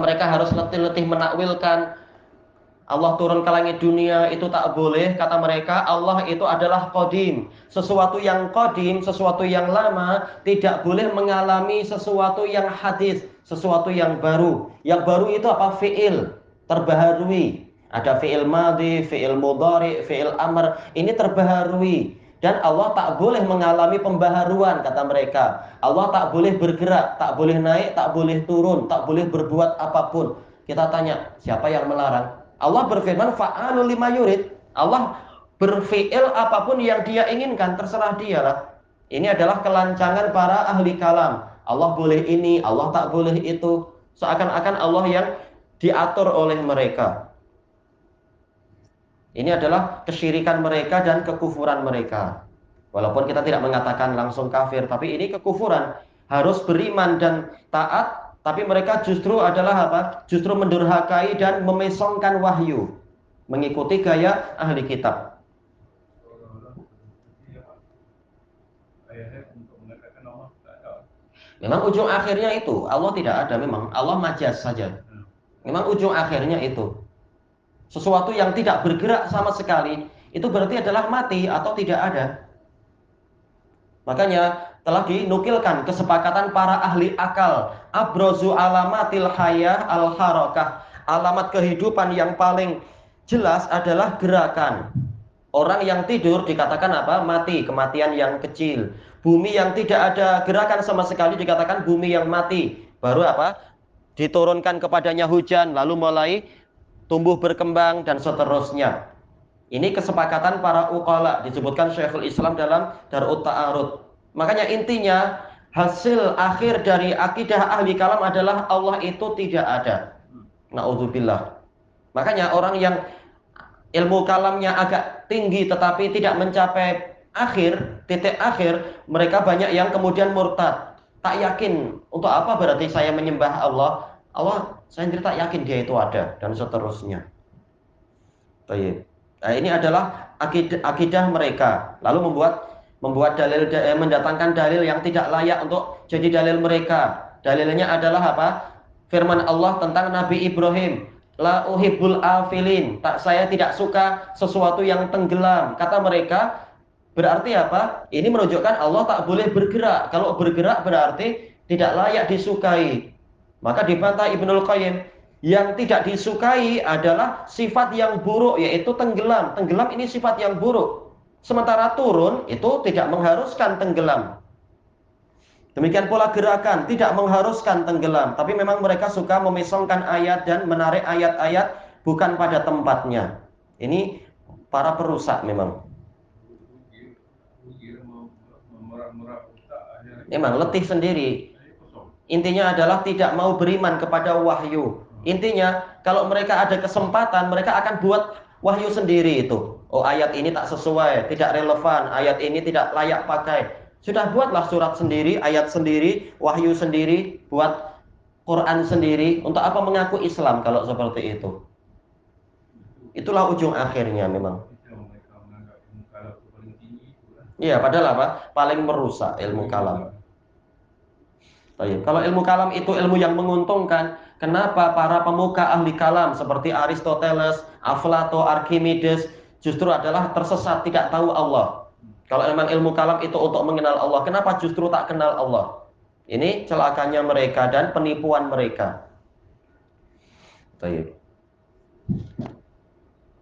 Mereka harus letih-letih menakwilkan Allah turun ke langit dunia itu tak boleh kata mereka. Allah itu adalah kodim sesuatu yang kodim sesuatu yang lama tidak boleh mengalami sesuatu yang hadis sesuatu yang baru. Yang baru itu apa? Fiil terbaharui. Ada fiil madi fiil mudhari fiil amr. Ini terbaharui dan Allah tak boleh mengalami pembaharuan kata mereka Allah tak boleh bergerak tak boleh naik tak boleh turun tak boleh berbuat apa pun kita tanya siapa yang melarang Allah berfirman fa'alul lima yurid. Allah berfiil apa pun yang dia inginkan, terserah dia lah. Ini adalah kelancangan para ahli kalam. Allah boleh ini, Allah tak boleh itu. Seakan-akan Allah yang diatur oleh mereka. Ini adalah kesyirikan mereka dan kekufuran mereka. Walaupun kita tidak mengatakan langsung kafir, tapi ini kekufuran. Harus beriman dan taat tapi mereka justru adalah apa? Justru mendurhakai dan memesongkan wahyu. Mengikuti gaya ahli kitab. Memang ujung akhirnya itu Allah tidak ada memang Allah majas saja. Memang ujung akhirnya itu sesuatu yang tidak bergerak sama sekali itu berarti adalah mati atau tidak ada. Makanya telah dinukilkan kesepakatan para ahli akal. Abrozu alamatil hayah al harakah alamat kehidupan yang paling jelas adalah gerakan. Orang yang tidur dikatakan apa? Mati. Kematian yang kecil. Bumi yang tidak ada gerakan sama sekali dikatakan bumi yang mati. Baru apa? Diturunkan kepadanya hujan lalu mulai tumbuh berkembang dan seterusnya ini kesepakatan para ukala disebutkan Syekhul Islam dalam Darut Ta'arud Makanya intinya hasil akhir dari akidah ahli kalam adalah Allah itu tidak ada. Nauzubillah. Makanya orang yang ilmu kalamnya agak tinggi tetapi tidak mencapai akhir, titik akhir, mereka banyak yang kemudian murtad. Tak yakin untuk apa berarti saya menyembah Allah? Allah saya tak yakin dia itu ada dan seterusnya. Baik. Nah, ini adalah akidah, akidah mereka. Lalu membuat membuat dalil eh, mendatangkan dalil yang tidak layak untuk jadi dalil mereka. Dalilnya adalah apa? Firman Allah tentang Nabi Ibrahim, la uhibbul afilin. Tak saya tidak suka sesuatu yang tenggelam. Kata mereka, berarti apa? Ini menunjukkan Allah tak boleh bergerak. Kalau bergerak berarti tidak layak disukai. Maka dibantah Ibnul Qayyim, yang tidak disukai adalah sifat yang buruk yaitu tenggelam. Tenggelam ini sifat yang buruk. Sementara turun itu tidak mengharuskan tenggelam. Demikian pula gerakan tidak mengharuskan tenggelam, tapi memang mereka suka memisongkan ayat dan menarik ayat-ayat bukan pada tempatnya. Ini para perusak memang. Memang letih sendiri. Intinya adalah tidak mau beriman kepada wahyu. Intinya kalau mereka ada kesempatan mereka akan buat wahyu sendiri itu. Oh ayat ini tak sesuai, tidak relevan, ayat ini tidak layak pakai. Sudah buatlah surat sendiri, ayat sendiri, wahyu sendiri, buat Quran sendiri. Untuk apa mengaku Islam kalau seperti itu? Itulah ujung akhirnya memang. Iya, padahal apa? Paling merusak ilmu kalam. Baik. Kalau ilmu kalam itu ilmu yang menguntungkan, kenapa para pemuka ahli kalam seperti Aristoteles, Aflato, Archimedes justru adalah tersesat, tidak tahu Allah. Kalau memang ilmu kalam itu untuk mengenal Allah, kenapa justru tak kenal Allah? Ini celakanya mereka dan penipuan mereka. Baik.